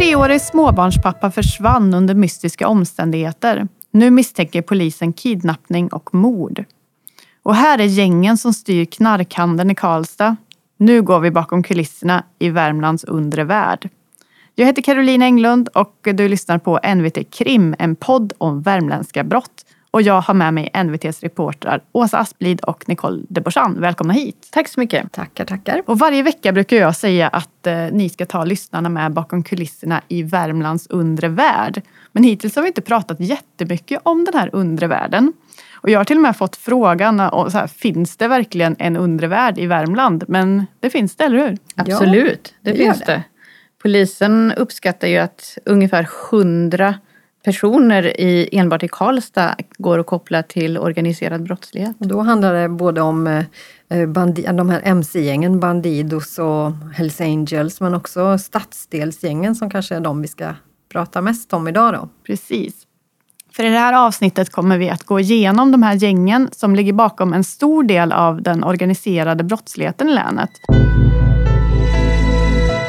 treårig småbarnspappa försvann under mystiska omständigheter. Nu misstänker polisen kidnappning och mord. Och här är gängen som styr knarkhandeln i Karlstad. Nu går vi bakom kulisserna i Värmlands undre värld. Jag heter Caroline Englund och du lyssnar på NVT Krim, en podd om värmländska brott. Och jag har med mig NVTs reportrar Åsa Asplid och Nicole de Borsan. Välkomna hit! Tack så mycket! Tackar, tackar! Och varje vecka brukar jag säga att eh, ni ska ta lyssnarna med bakom kulisserna i Värmlands undre värld. Men hittills har vi inte pratat jättemycket om den här undre världen. Och jag har till och med fått frågan, och så här, finns det verkligen en undre värld i Värmland? Men det finns det, eller hur? Absolut, det, det finns det. det. Polisen uppskattar ju att ungefär 100 personer i, enbart i Karlstad går att koppla till organiserad brottslighet. Och då handlar det både om eh, bandi, de här mc-gängen, Bandidos och Hells Angels, men också stadsdelsgängen som kanske är de vi ska prata mest om idag. Då. Precis. För i det här avsnittet kommer vi att gå igenom de här gängen som ligger bakom en stor del av den organiserade brottsligheten i länet.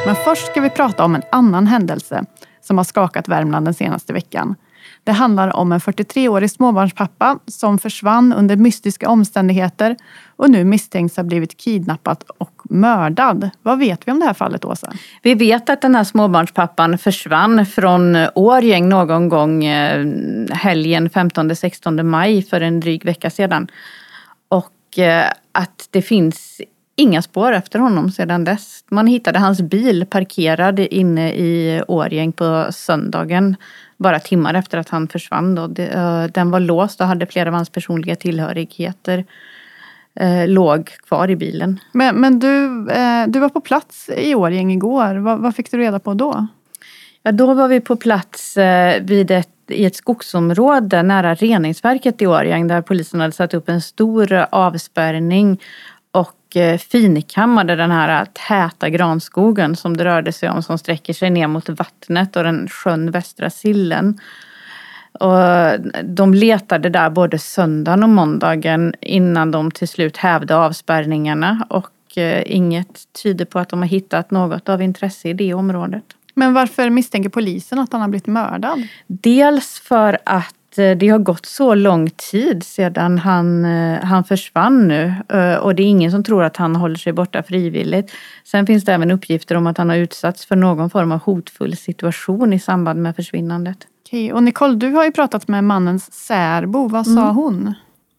Men först ska vi prata om en annan händelse som har skakat Värmland den senaste veckan. Det handlar om en 43-årig småbarnspappa som försvann under mystiska omständigheter och nu misstänks ha blivit kidnappad och mördad. Vad vet vi om det här fallet, Åsa? Vi vet att den här småbarnspappan försvann från Årjäng någon gång eh, helgen 15-16 maj för en dryg vecka sedan. Och eh, att det finns inga spår efter honom sedan dess. Man hittade hans bil parkerad inne i Årgäng på söndagen bara timmar efter att han försvann. Då. Eh, den var låst och hade flera av hans personliga tillhörigheter eh, låg kvar i bilen. Men, men du, eh, du var på plats i Årgäng igår. Vad, vad, fick du reda på då? Ja, då var vi på plats vid ett, i ett skogsområde nära reningsverket i Årjäng där polisen hade satt upp en stor avspärrning och eh, finkammade den här täta granskogen som det rörde sig om som sträcker sig ner mot vattnet och den sjön Västra Sillen. Och de letade där både söndagen och måndagen innan de till slut hävde avspärrningarna och eh, inget tyder på att de har hittat något av intresse i det området. Men varför misstänker polisen att han har blivit mördad? Dels för att Eh, det har gått så lång tid sedan han, eh, han försvann nu eh, och det är ingen som tror att han håller sig borta frivilligt. Sen finns det även uppgifter om att han har utsatts för någon form av hotfull situation i samband med försvinnandet. Okej, och Nicole, du har ju pratat med mannens särbo. Vad sa mm. hon?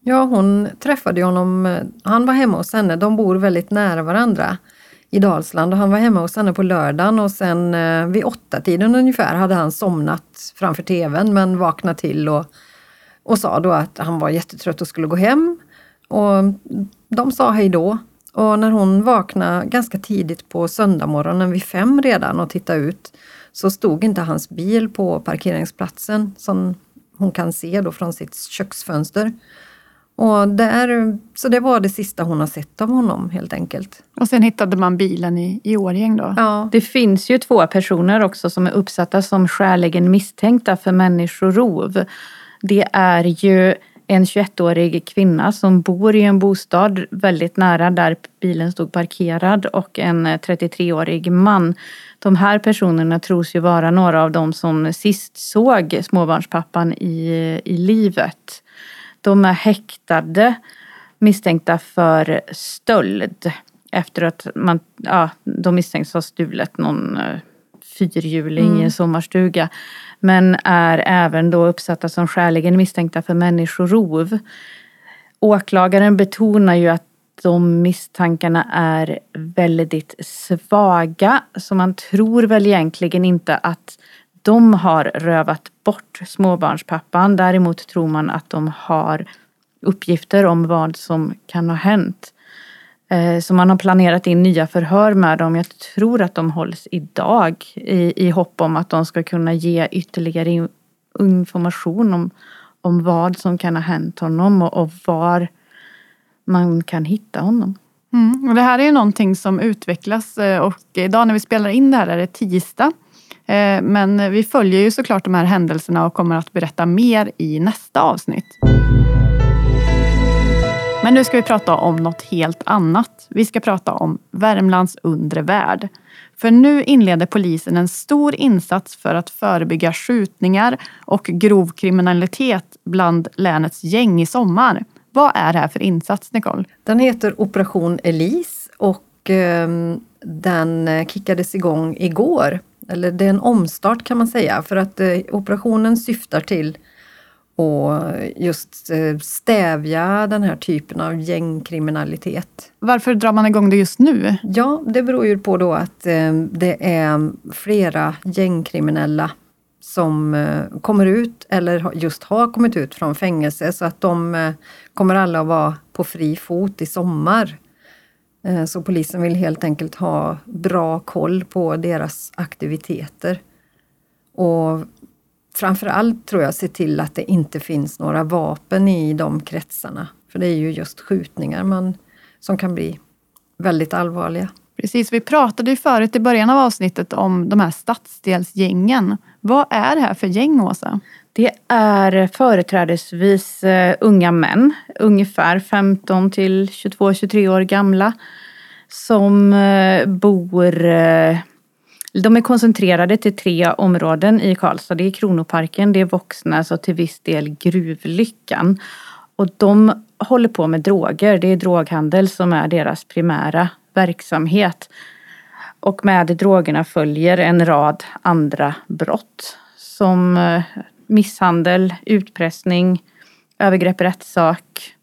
Ja, hon träffade honom. Han var hemma hos henne. De bor väldigt nära varandra i Dalsland och han var hemma hos henne på lördagen och sen eh, vid åtta tiden ungefär hade han somnat framför tvn men vaknat till och, och sa då att han var jättetrött och skulle gå hem. Och de sa hej då. Och när hon vaknade ganska tidigt på söndagmorgonen vid fem redan och tittade ut så stod inte hans bil på parkeringsplatsen som hon kan se då från sitt köksfönster. Och där, så det var det sista hon har sett av honom helt enkelt. Och sen hittade man bilen i, i Årjäng då? Ja. Det finns ju två personer också som är uppsatta som skäligen misstänkta för människorov. Det är ju en 21-årig kvinna som bor i en bostad väldigt nära där bilen stod parkerad och en 33-årig man. De här personerna tros ju vara några av de som sist såg småbarnspappan i, i livet. De är häktade misstänkta för stöld efter att man, ja, de misstänks ha stulit någon eh, fyrhjuling mm. i en sommarstuga. Men är även då uppsatta som skäligen misstänkta för människorov. Åklagaren betonar ju att de misstankarna är väldigt svaga. Så man tror väl egentligen inte att de har rövat bort småbarnspappan. Däremot tror man att de har uppgifter om vad som kan ha hänt. Eh, så man har planerat in nya förhör med dem. Jag tror att de hålls idag i, i hopp om att de ska kunna ge ytterligare information om, om vad som kan ha hänt honom och, och var man kan hitta honom. Mm. Och det här är ju någonting som utvecklas eh, och idag när vi spelar in det här är det tisdag. Eh, men vi följer ju såklart de här händelserna och kommer att berätta mer i nästa avsnitt. Men nu ska vi prata om något helt annat. Vi ska prata om Värmlands undre värld. För nu inleder polisen en stor insats för att förebygga skjutningar och grov kriminalitet bland länets gäng i sommar. Vad är det här för insats, Nicole? Den heter Operation Elise och eh, den kickades igång igår. Eller det är en omstart kan man säga för att eh, operationen syftar till och just eh, stävja den här typen av gängkriminalitet. Varför drar man igång det just nu? Ja, det beror ju på då att eh, det är flera gängkriminella som eh, kommer ut eller just har kommit ut från fängelse så att de kommer alla att vara på fri fot i sommar. Eh, så polisen vill helt enkelt ha bra koll på deras aktiviteter. Och framförallt tror jag se till att det inte finns några vapen i de kretsarna. För det är ju just skjutningar man, som kan bli väldigt allvarliga. Precis, vi pratade ju förut i början av avsnittet om de här stadsdelsgängen. Vad är det här för gäng, Åsa? Det är företrädesvis eh, unga män, ungefär 15 till 22-23 år gamla, som eh, bor eh, de är koncentrerade till tre områden i Karlstad. Det är Kronoparken, det är Våxnäs och till viss del Gruvlyckan. Och de håller på med droger. Det är droghandel som är deras primära verksamhet. Och med drogerna följer en rad andra brott som misshandel, utpressning, övergrepp i rättssak,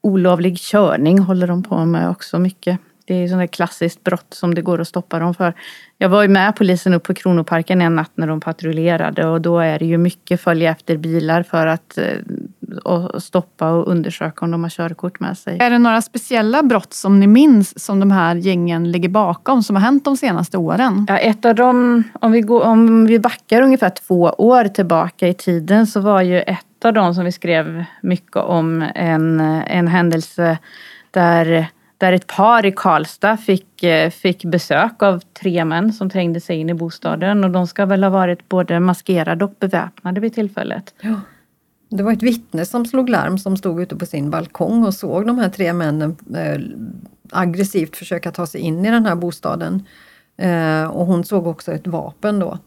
olovlig körning håller de på med också mycket. Det är ju ett klassiskt brott som det går att stoppa dem för. Jag var ju med polisen upp på Kronoparken en natt när de patrullerade och då är det ju mycket följa efter bilar för att eh, och stoppa och undersöka om de har körkort med sig. Är det några speciella brott som ni minns som de här gängen ligger bakom som har hänt de senaste åren? Ja, ett av dem, om vi, går, om vi backar ungefär två år tillbaka i tiden så var ju ett av dem som vi skrev mycket om en, en händelse där där ett par i Karlstad fick, eh, fick besök av tre män som trängde sig in i bostaden och de ska väl ha varit både maskerade och beväpnade vid tillfället. Ja. Det var ett vittne som slog larm som stod ute på sin balkong och såg de här tre männen eh, aggressivt försöka ta sig in i den här bostaden. Eh, och hon såg också ett vapen då.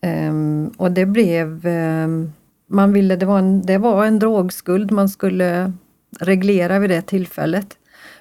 Ehm, och det blev, ehm, man ville, det var, en, det var en drogskuld man skulle reglera vid det tillfället.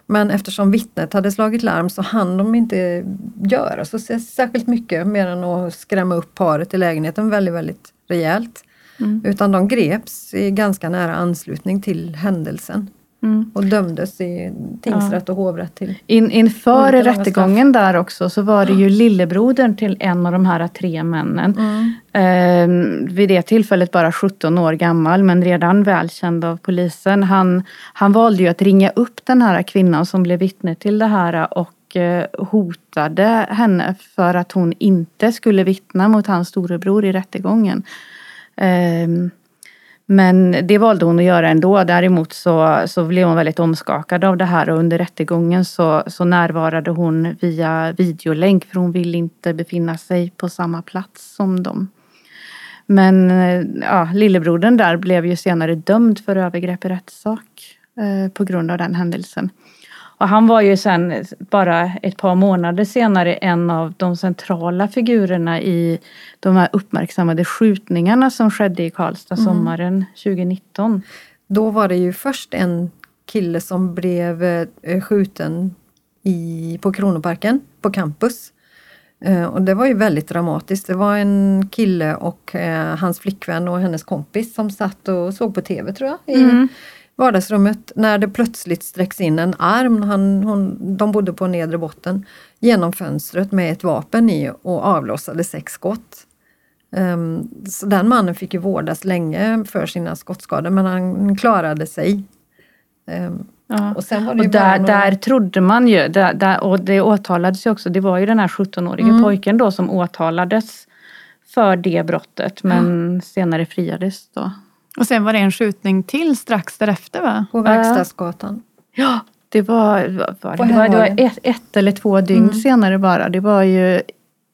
Men eftersom vittnet hade slagit larm så hann de inte göra så särskilt mycket mer än att skrämma upp paret i lägenheten väldigt, väldigt rejält. Mm. Utan de greps i ganska nära anslutning till händelsen. Mm. Och dömdes i tingsrätt ja. och hovrätt till In, Inför rättegången där också så var det ju lillebrodern till en av de här tre männen. Mm. Eh, vid det tillfället bara 17 år gammal men redan välkänd av polisen. Han, han valde ju att ringa upp den här kvinnan som blev vittne till det här och eh, hotade henne för att hon inte skulle vittna mot hans storebror i rättegången. Ehm, men det valde hon att göra ändå. Däremot så, så blev hon väldigt omskakad av det här och under rättegången så, så närvarade hon via videolänk för hon ville inte befinna sig på samma plats som dem. Men eh, ja, lillebrodern där blev ju senare dömd för övergrepp i rättssak eh, på grund av den händelsen. Och han var ju sen bara ett par månader senare en av de centrala figurerna i de här uppmärksammade skjutningarna som skedde i Karlstad mm. sommaren 2019. Då var det ju först en kille som blev eh, skjuten i, på Kronoparken, på campus. Eh, och det var ju väldigt dramatiskt. Det var en kille och eh, hans flickvän och hennes kompis som satt och såg på TV tror jag. Mm vardagsrummet när det plötsligt sträcks in en arm, han, hon, de bodde på nedre botten, genom fönstret med ett vapen i och avlossade sex skott. Um, så den mannen fick ju vårdas länge för sina skottskador men han klarade sig. Um, ja. Och, sen var det och där, några... där trodde man ju, där, där, och det åtalades ju också, det var ju den här 17-årige mm. pojken då som åtalades för det brottet men ja. senare friades då. Och sen var det en skjutning till strax därefter va? På Verkstadsgatan. Ja, det var, var, det, var, det var ett, ett, eller två dygn mm. senare bara. Det var ju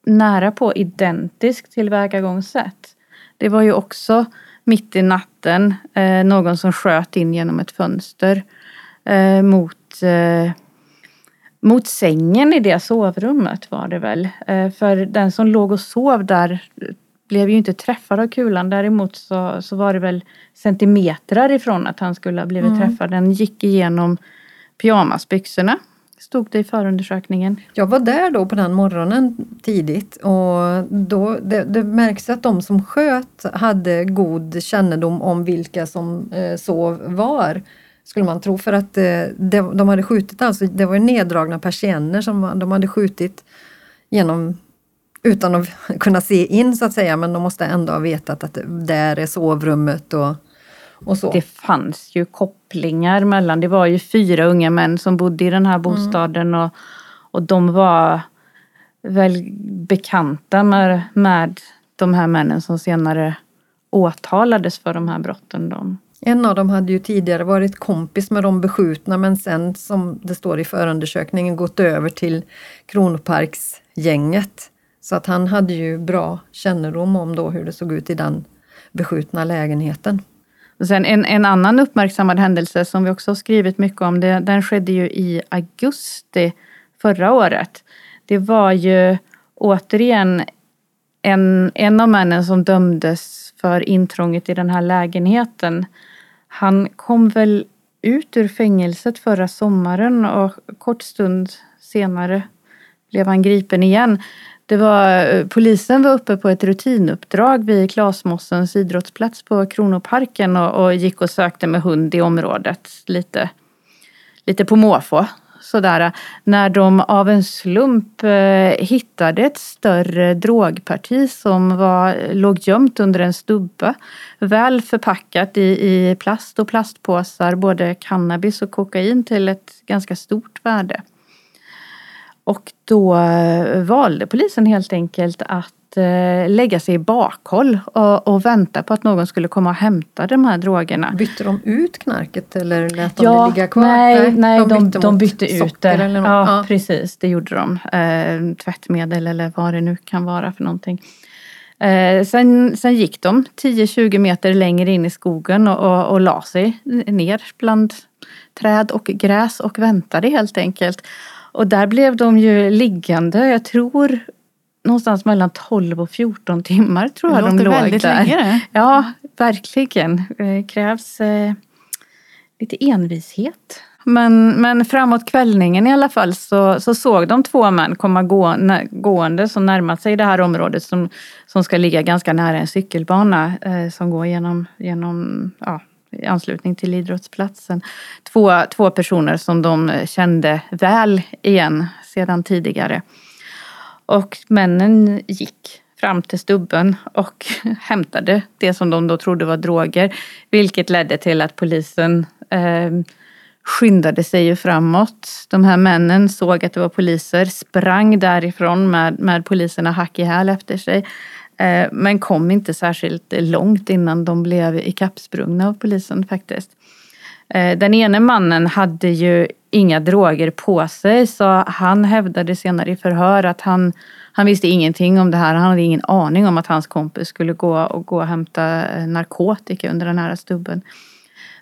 nära på identiskt tillvägagångssätt. Det var ju också mitt i natten natten eh, någon som sköt in genom ett fönster eh, mot, eh, mot sängen i det sovrummet var det väl. Eh, för den som låg och sov där blev ju inte träffad av kulan. Däremot så, så var det väl centimeter ifrån att han skulle ha blivit Mm. träffad. Den gick igenom pyjamasbyxorna. Stod det i förundersökningen. Jag var där då på den morgonen tidigt och då, det, det märks att de som sköt hade god kännedom om vilka som eh, sov var. Skulle man tro för att eh, de hade skjutit alltså, det var neddragna persienner som de hade skjutit genom utan att kunna se in så att säga men de måste ändå ha vetat att det, där är sovrummet och, och så. Det fanns ju kopplingar mellan, det var ju fyra unga män som bodde i den här bostaden och, och de var väl bekanta med, med de här männen som senare åtalades för de här brotten. De. En av dem hade ju tidigare varit kompis med de beskjutna men sen som det står i förundersökningen gått över till Kronoparksgänget. Så att han hade ju bra kännedom om då hur det såg ut i den beskjutna lägenheten. Och sen en, en annan uppmärksammad händelse som vi också har skrivit mycket om, det, den skedde ju i augusti förra året. Det var ju återigen en, en av männen som dömdes för intrånget i den här lägenheten. Han kom väl ut ur fängelset förra sommaren och kort stund senare blev han gripen igen. Det var, eh, polisen var uppe på ett rutinuppdrag vid Klasmossens idrottsplats på Kronoparken och, och gick och sökte med hund i området lite, lite på måfå. Sådär, när de av en slump eh, hittade ett större drogparti som var, låg gömt under en stubbe. Väl förpackat i, i plast och plastpåsar, både cannabis och kokain till ett ganska stort värde. Och då eh, valde polisen helt enkelt att eh, lägga sig i bakhåll och, och vänta på att någon skulle komma och hämta de här drogerna. Bytte de ut knarket eller lät de Ja, det ligga kvar? nej, nej de, de, mot bytte ut det. Eller något. ja, ja. precis, det gjorde de. Eh, tvättmedel eller vad det nu kan vara för någonting. Eh, sen, sen gick de 10-20 meter längre in i skogen och, och, och la sig ner bland träd och gräs och väntade helt enkelt. Och där blev de ju liggande, jag tror någonstans mellan 12 och 14 timmar tror jag de låg väldigt där. länge det. Ja, verkligen. Det krävs eh, lite envishet. Men, men framåt kvällningen i alla fall så, så såg de två män komma gå, nä, gående som närmat sig det här området som, som ska ligga ganska nära en cykelbana eh, som går genom, genom ja, i anslutning till idrottsplatsen. Två, två personer som de kände väl igen sedan tidigare. Och männen gick fram till stubben och hämtade det som de då trodde var droger. Vilket ledde till att polisen eh, skyndade sig ju framåt. De här männen såg att det var poliser, sprang därifrån med, med poliserna hack i häl efter sig. Eh, men kom inte särskilt långt innan de blev ikappsprungna av polisen faktiskt. Eh, den ene mannen hade ju inga droger på sig så han hävdade senare i förhör att han, han visste ingenting om det här. Han hade ingen aning om att hans kompis skulle gå och, gå och hämta eh, narkotika under den här stubben.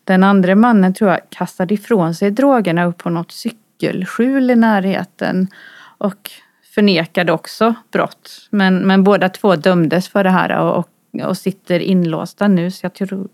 Den andra mannen tror jag kastade ifrån sig drogerna upp på något cykelskjul i närheten och förnekade också brott. Men, men båda två dömdes för det här och, och, och sitter inlåsta nu så jag tror,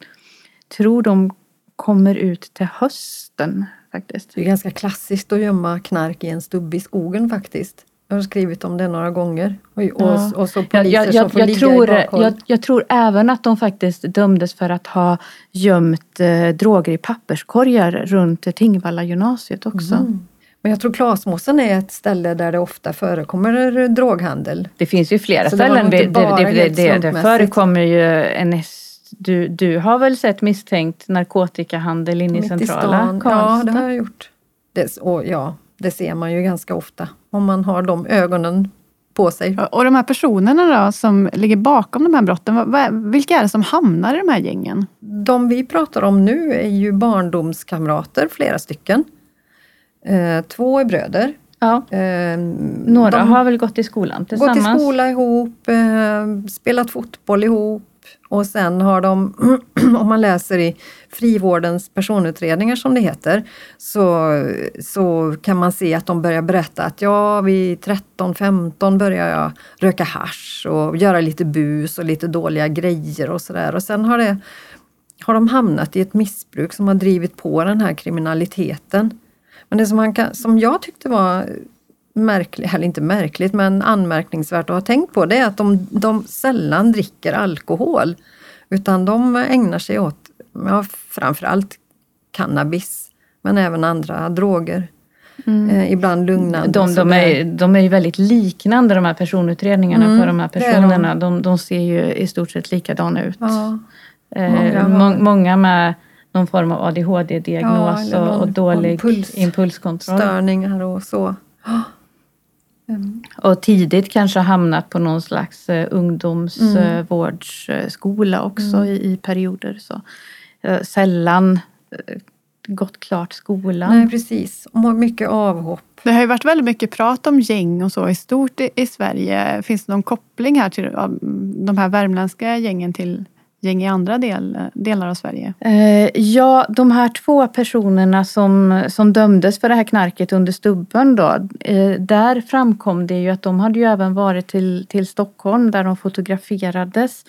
tror de kommer ut till hösten faktiskt. Det är ganska klassiskt att gömma knark i en stubbe i skogen faktiskt. Jag har skrivit om det några gånger. Och, Ja. och så Jag, poliser jag, som jag, får jag, ligga tror, i jag, jag tror även att de faktiskt dömdes för att ha gömt eh, droger i papperskorgar runt Tingvalla gymnasiet också. Mm. Men jag tror Klasmossen är ett ställe där det ofta förekommer droghandel. Det finns ju flera Så ställen. Det, det, det, det, förekommer ju en... Du, du har väl sett misstänkt narkotikahandel inne i Mitt centrala Ja, det har jag gjort. Det, och ja, det ser man ju ganska ofta om man har de ögonen på sig. Och de här personerna då som ligger bakom de här brotten, vilka är det som hamnar i de här gängen? De vi pratar om nu är ju barndomskamrater, flera stycken. Eh, två är bröder. Ja. Eh, Några de har väl gått i skolan gått tillsammans? i skola ihop, eh, spelat fotboll ihop, Och sen har de, om man läser i frivårdens personutredningar som det heter, så, så kan man se att de börjar berätta att ja, vid 13-15 börjar jag röka hash och göra lite bus och lite dåliga grejer och sådär. Och sen har, det, har de hamnat i ett missbruk som har drivit på den här kriminaliteten. Men det som, man kan, som jag tyckte var märkligt, eller inte märkligt, men anmärkningsvärt att ha tänkt på, det är att de, de sällan dricker alkohol. Utan de ägnar sig åt ja, framförallt cannabis, men även andra droger. Mm. Eh, ibland lugnande. De, de, är, de är ju väldigt liknande de här personutredningarna mm, på de här personerna. De. De, de. ser ju i stort sett likadana ut. Ja, eh, må, många med någon form av ADHD-diagnos ja, och, och dålig impuls, impulskontroll. Störningar och så. Mm. Och tidigt kanske hamnat på någon slags eh, ungdomsvårdsskola mm. också mm. i, i, perioder. Så, eh, sällan eh, gått klart skolan. Nej precis, och mycket avhopp. Det har ju varit väldigt mycket prat om gäng och så i stort i, i Sverige. Finns det någon koppling här till de här värmländska gängen till gäng i andra del, delar av Sverige? Eh, ja, de här två personerna som, som dömdes för det här knarket under stubben då. Eh, där framkom det ju att de hade ju även varit till, till Stockholm där de fotograferades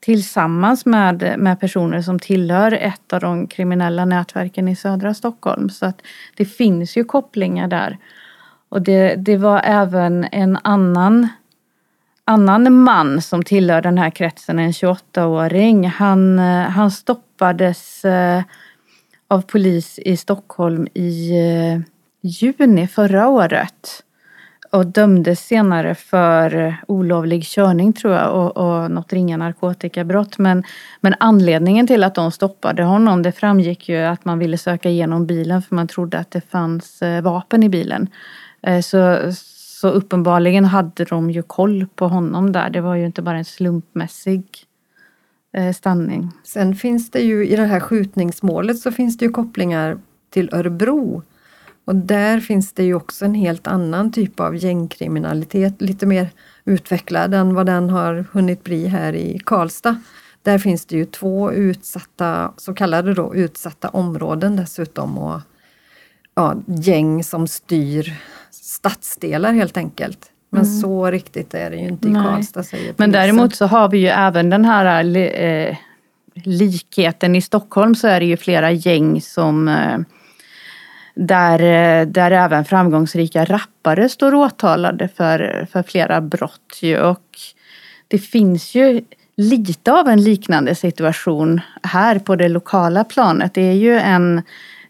tillsammans med, med personer som tillhör ett av de kriminella nätverken i södra Stockholm. Så att det finns ju kopplingar där. Och det, det var även en annan annan man som tillhör den här kretsen, en 28-åring, han, eh, han stoppades eh, av polis i Stockholm i eh, juni förra året och dömdes senare för olovlig körning tror jag och, och något ringa narkotikabrott. Men, men anledningen till att de stoppade honom det framgick ju att man ville söka igenom bilen för man trodde att det fanns vapen i bilen. Så, så uppenbarligen hade de ju koll på honom där. Det var ju inte bara en slumpmässig eh, stanning. Sen finns det ju i det här skjutningsmålet så finns det ju kopplingar till Örebro. Och där finns det ju också en helt annan typ av gängkriminalitet, lite mer utvecklad än vad den har hunnit bli här i Karlstad. Där finns det ju två utsatta, så kallade då utsatta områden dessutom och ja, gäng som styr stadsdelar helt enkelt. Men mm. så riktigt är det ju inte i Nej. Karlstad säger polisen. Men däremot så har vi ju även den här eh, likheten. I Stockholm så är det ju flera gäng som eh, där, eh, där även framgångsrika rappare står åtalade för, för flera brott. Ju. Och det finns ju lite av en liknande situation här på det lokala planet. Det är ju en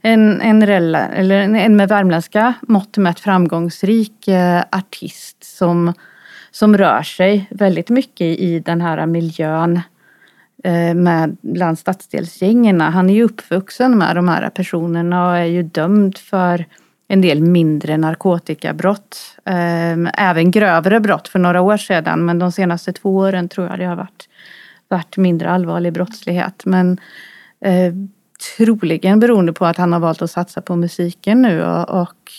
en, en, rela, eller en med värmländska mått mätt framgångsrik eh, artist som, som rör sig väldigt mycket i den här miljön eh, med bland stadsdelsgängerna. Han är ju uppvuxen med de här personerna och är ju dömd för en del mindre narkotikabrott. Eh, även grövre brott för några år sedan men de senaste två åren tror jag det har varit, varit mindre allvarlig brottslighet. Men eh, Troligen beroende på att han har valt att satsa på musiken nu och, och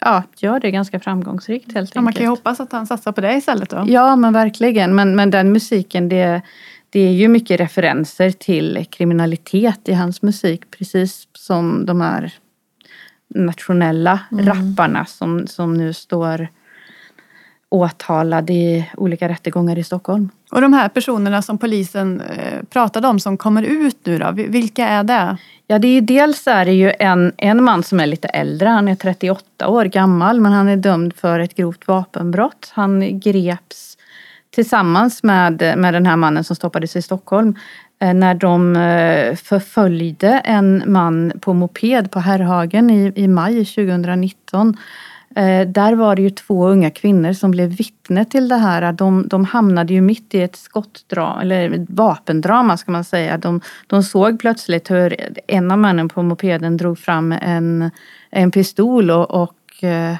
ja, gör det ganska framgångsrikt helt enkelt. Ja, man kan ju hoppas att han satsar på det istället då. Ja men verkligen. Men, men den musiken det, det är ju mycket referenser till kriminalitet i hans musik. Precis som de här nationella mm. rapparna som, som nu står åtalad i olika rättegångar i Stockholm. Och de här personerna som polisen eh, pratade om som kommer ut nu då, vilka är det? Ja, det är dels är det ju en, en man som är lite äldre, han är 38 år gammal men han är dömd för ett grovt vapenbrott. Han greps tillsammans med, med den här mannen som stoppades i Stockholm eh, när de eh, förföljde en man på moped på Herrhagen i, i maj 2019 Eh, där var det ju två unga kvinnor som blev vittne till det här. De, de hamnade ju mitt i ett skottdrama, eller vapendrama ska man säga. De, de såg plötsligt hur en av männen på mopeden drog fram en, en pistol och, och eh,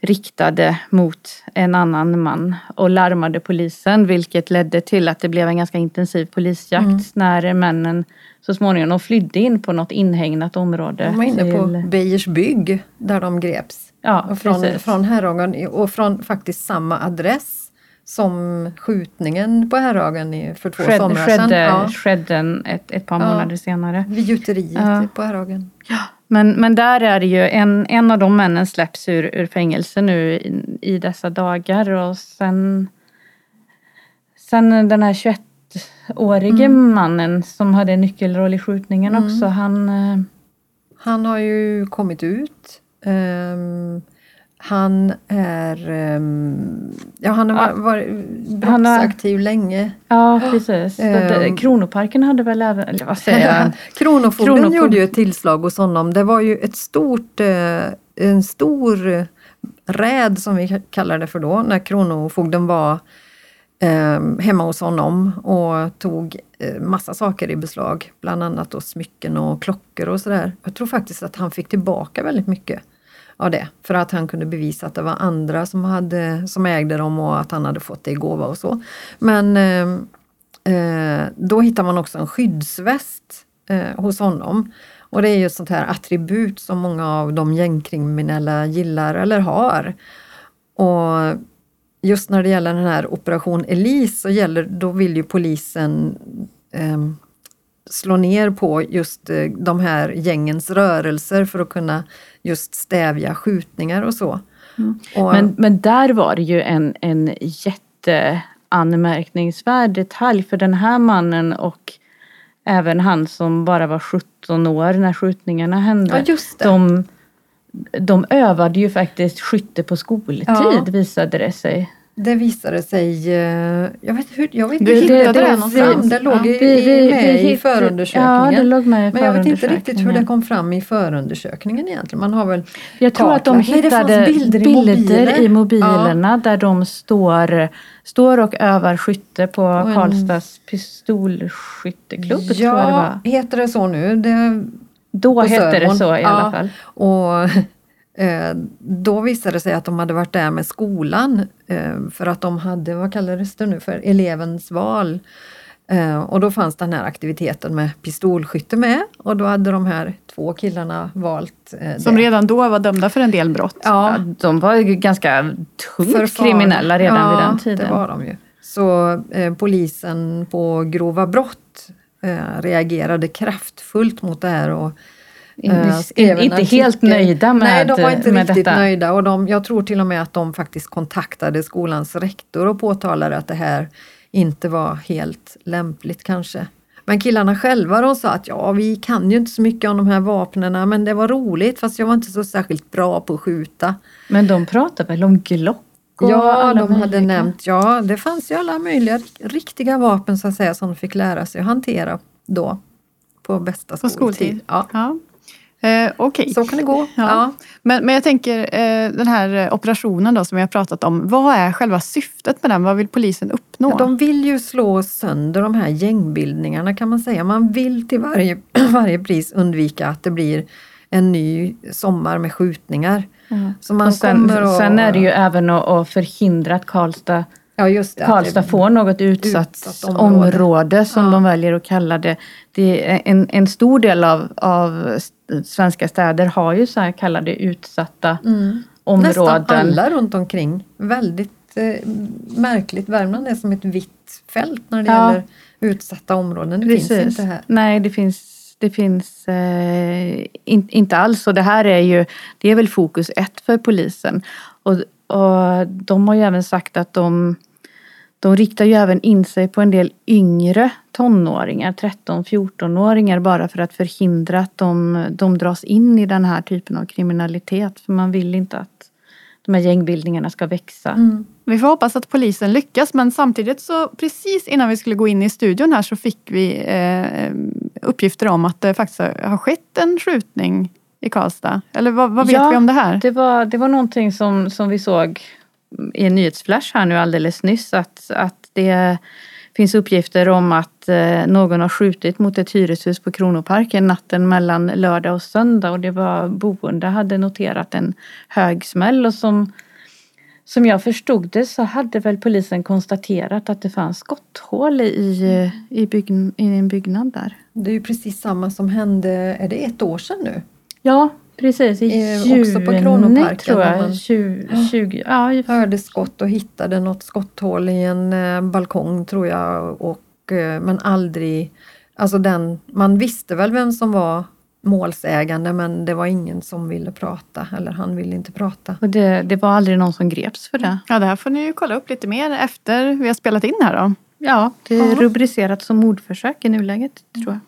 riktade mot en annan man och larmade polisen vilket ledde till att det blev en ganska intensiv polisjakt mm. när männen så småningom flydde in på något inhägnat område. De var inne till... på Beijers bygg där de greps. Ja, från, från Herrhagen och från faktiskt samma adress som skjutningen på Herrhagen för två Skedde, somrar sedan. skedde, Ja, skedde ett, ett par Ja. månader senare. vid gjuteriet Ja. på Herrhagen. Men, men där är det ju, en, en av de männen släpps ur, ur fängelse nu i, i dessa dagar och sen Sen den här 21-årige Mm. mannen som hade en nyckelroll i skjutningen också, han... eh, Han har ju kommit ut. Ehm, han är ehm, ja, han har Ja. varit, har- brottsaktiv länge. Ja, precis. Ehm. Kronoparken hade väl även, eller vad säger jag? Kronofogden Kronofogden. gjorde ju ett tillslag hos honom. Det var ju ett stort, eh, en stor räd som vi kallar det för då, när Kronofogden var eh, hemma hos honom och tog eh, massa saker i beslag. Bland annat då smycken och klockor och sådär. Jag tror faktiskt att han fick tillbaka väldigt mycket av det. För att han kunde bevisa att det var andra som, hade, som ägde dem och att han hade fått det i gåva och så. Men ehm, eh, då hittar man också en skyddsväst eh, hos honom. Och det är ju ett sånt här attribut som många av de gängkriminella gillar eller har. Och just när det gäller den här Operation Elise så gäller, då vill ju polisen ehm, slå ner på just eh, de här gängens rörelser för att kunna just stävja skjutningar och så. Och, Men, men där var det ju en, en jätteanmärkningsvärd detalj för den här mannen och även han som bara var 17 år när skjutningarna hände. ja, just det. de, de övade ju faktiskt skytte på skoltid Ja. visade det sig. Det visade sig, eh, jag vet, hur, jag vet Du inte hittade det, det det, någonstans? det låg Ja. i, i, med i hitt- förundersökningen. Ja, det låg med i Men jag vet inte riktigt hur det kom fram i förundersökningen egentligen. Man har väl Jag tror att de hittade bilder i bilder, mobiler. i mobilerna där de står, står och övar skytte på en- Karlstads pistolskytteklubb tror jag det Ja, var. heter det så nu? Det, Då hette det så i Ja. alla fall. Och eh, då visade det sig att de hade varit där med skolan eh, för att de hade, vad kallades det nu för, elevens val. Eh, och då fanns den här aktiviteten med pistolskytte med och då hade de här två killarna valt eh, Som det. redan då var dömda för en del brott. Ja, Ja, de var ju ganska tungt kriminella redan ja, vid den tiden. det var de ju. Så polisen på grova brott eh, reagerade kraftfullt mot det här och eh, skrev inte artikel. helt nöjda med, Nej, de var inte riktigt detta. nöjda och de, jag tror till och med att de faktiskt kontaktade skolans rektor och påtalade att det här inte var helt lämpligt kanske. Men killarna själva de sa att ja, vi kan ju inte så mycket om de här vapnena men det var roligt fast jag var inte så särskilt bra på att skjuta. Men de pratar väl om Glock? Och Ja, alla de hade möjliga. nämnt, ja det fanns ju alla möjliga riktiga vapen så att säga som de fick lära sig att hantera då på bästa På skoltid. skoltid. Ja, Ja. Eh, Okej. så kan det gå. Ja. Ja. Men, men jag tänker eh, den här eh, operationen då som vi har pratat om. Vad är själva syftet med den? Vad vill polisen uppnå? De vill ju slå sönder de här gängbildningarna kan man säga. Man vill till varje, varje pris undvika att det blir en ny sommar med skjutningar. Ja. Så man Och sen, att, sen är det ju även att, att förhindra att Karlstad, ja, just det, Karlstad det- får något utsatt, utsatt område. område. som Ja. de väljer att kalla det. det är en, en stor del av, av svenska städer har ju så här kallade utsatta Mm. områden. Nästan alla runt omkring. Väldigt eh, märkligt. Värmland är som ett vitt fält när det Ja. gäller utsatta områden. Det finns inte här. Nej, det finns, det finns eh, in, inte alls. Och det här är ju, det är väl fokus ett för polisen. Och, och de har ju även sagt att de, de riktar ju även in sig på en del yngre tonåringar, 13-14-åringar, bara för att förhindra att de, de dras in i den här typen av kriminalitet. För man vill inte att de här gängbildningarna ska växa. Mm. Vi får hoppas att polisen lyckas men samtidigt så precis innan vi skulle gå in i studion här så fick vi eh, uppgifter om att det faktiskt har skett en skjutning i Karlstad. Eller vad, vad vet Ja, vi om det här? Det var, det var någonting som, som vi såg i en nyhetsflash här nu alldeles nyss. Att, att det finns uppgifter om att eh, någon har skjutit mot ett hyreshus på Kronoparken natten mellan lördag och söndag. Och det var boende hade noterat en hög smäll. Och som, som jag förstod det så hade väl polisen konstaterat att det fanns skotthål i, i, bygg, i en byggnad där. Det är ju precis samma som hände, är det ett år sedan nu? Ja, Precis, i Eh, juni också på Kronoparken tror jag. man- 20, 20, ja, i- hörde skott och hittade något skotthål i en eh, balkong tror jag. Och, eh, men aldrig, alltså den, man visste väl vem som var målsägande men det var ingen som ville prata eller han ville inte prata. och det, det var aldrig någon som greps för det. Ja, det här får ni ju kolla upp lite mer efter vi har spelat in här då. Ja, det är Ja. rubricerat som mordförsök i nuläget tror jag.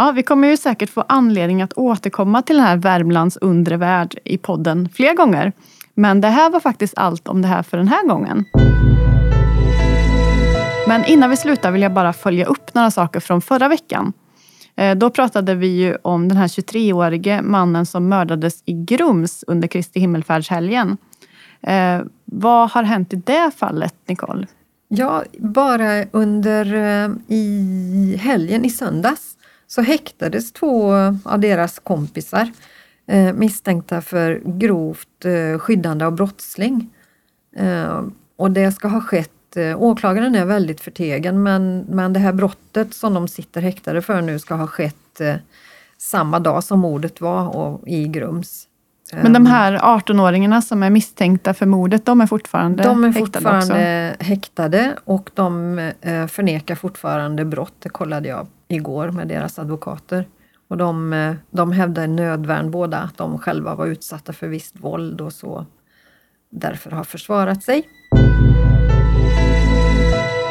Ja, vi kommer ju säkert få anledning att återkomma till den här Värmlands undre värld i podden fler gånger. Men det här var faktiskt allt om det här för den här gången. Men innan vi slutar vill jag bara följa upp några saker från förra veckan. Eh, då pratade vi ju om den här 23-årige mannen som mördades i Grums under Kristi himmelfärdshelgen. Eh, vad har hänt i det fallet, Nicole? Ja, bara under eh, i helgen i söndags så häktades två av deras kompisar eh, misstänkta för grovt eh, skyddande av brottsling. Eh, och det ska ha skett, åklagaren är väldigt förtegen men, men det här brottet som de sitter häktade för nu ska ha skett samma dag som mordet var och, i Grums. Men de här 18-åringarna som är misstänkta för mordet, de är fortfarande De är häktade fortfarande också? häktade och de förnekar fortfarande brott. Det kollade jag igår med deras advokater. Och de, eh, de hävdar nödvärn båda, att de själva var utsatta för visst våld och så därför har försvarat sig.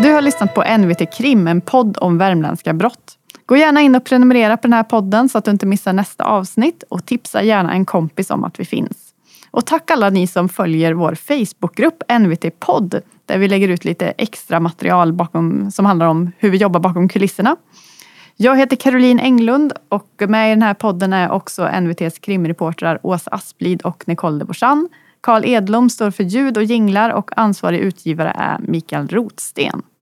Du har lyssnat på NVT Krim, en podd om värmländska brott. Gå gärna in och prenumerera på den här podden så att du inte missar nästa avsnitt och tipsa gärna en kompis om att vi finns. Och tack alla ni som följer vår Facebookgrupp NVT podd där vi lägger ut lite extra material bakom, som handlar om hur vi jobbar bakom kulisserna. Jag heter Caroline Englund och med i den här podden är också NVTs krimreportrar Åsa Asplid och Nicole de Borsan. Carl Edlom står för ljud och jinglar och ansvarig utgivare är Mikael Rotsten.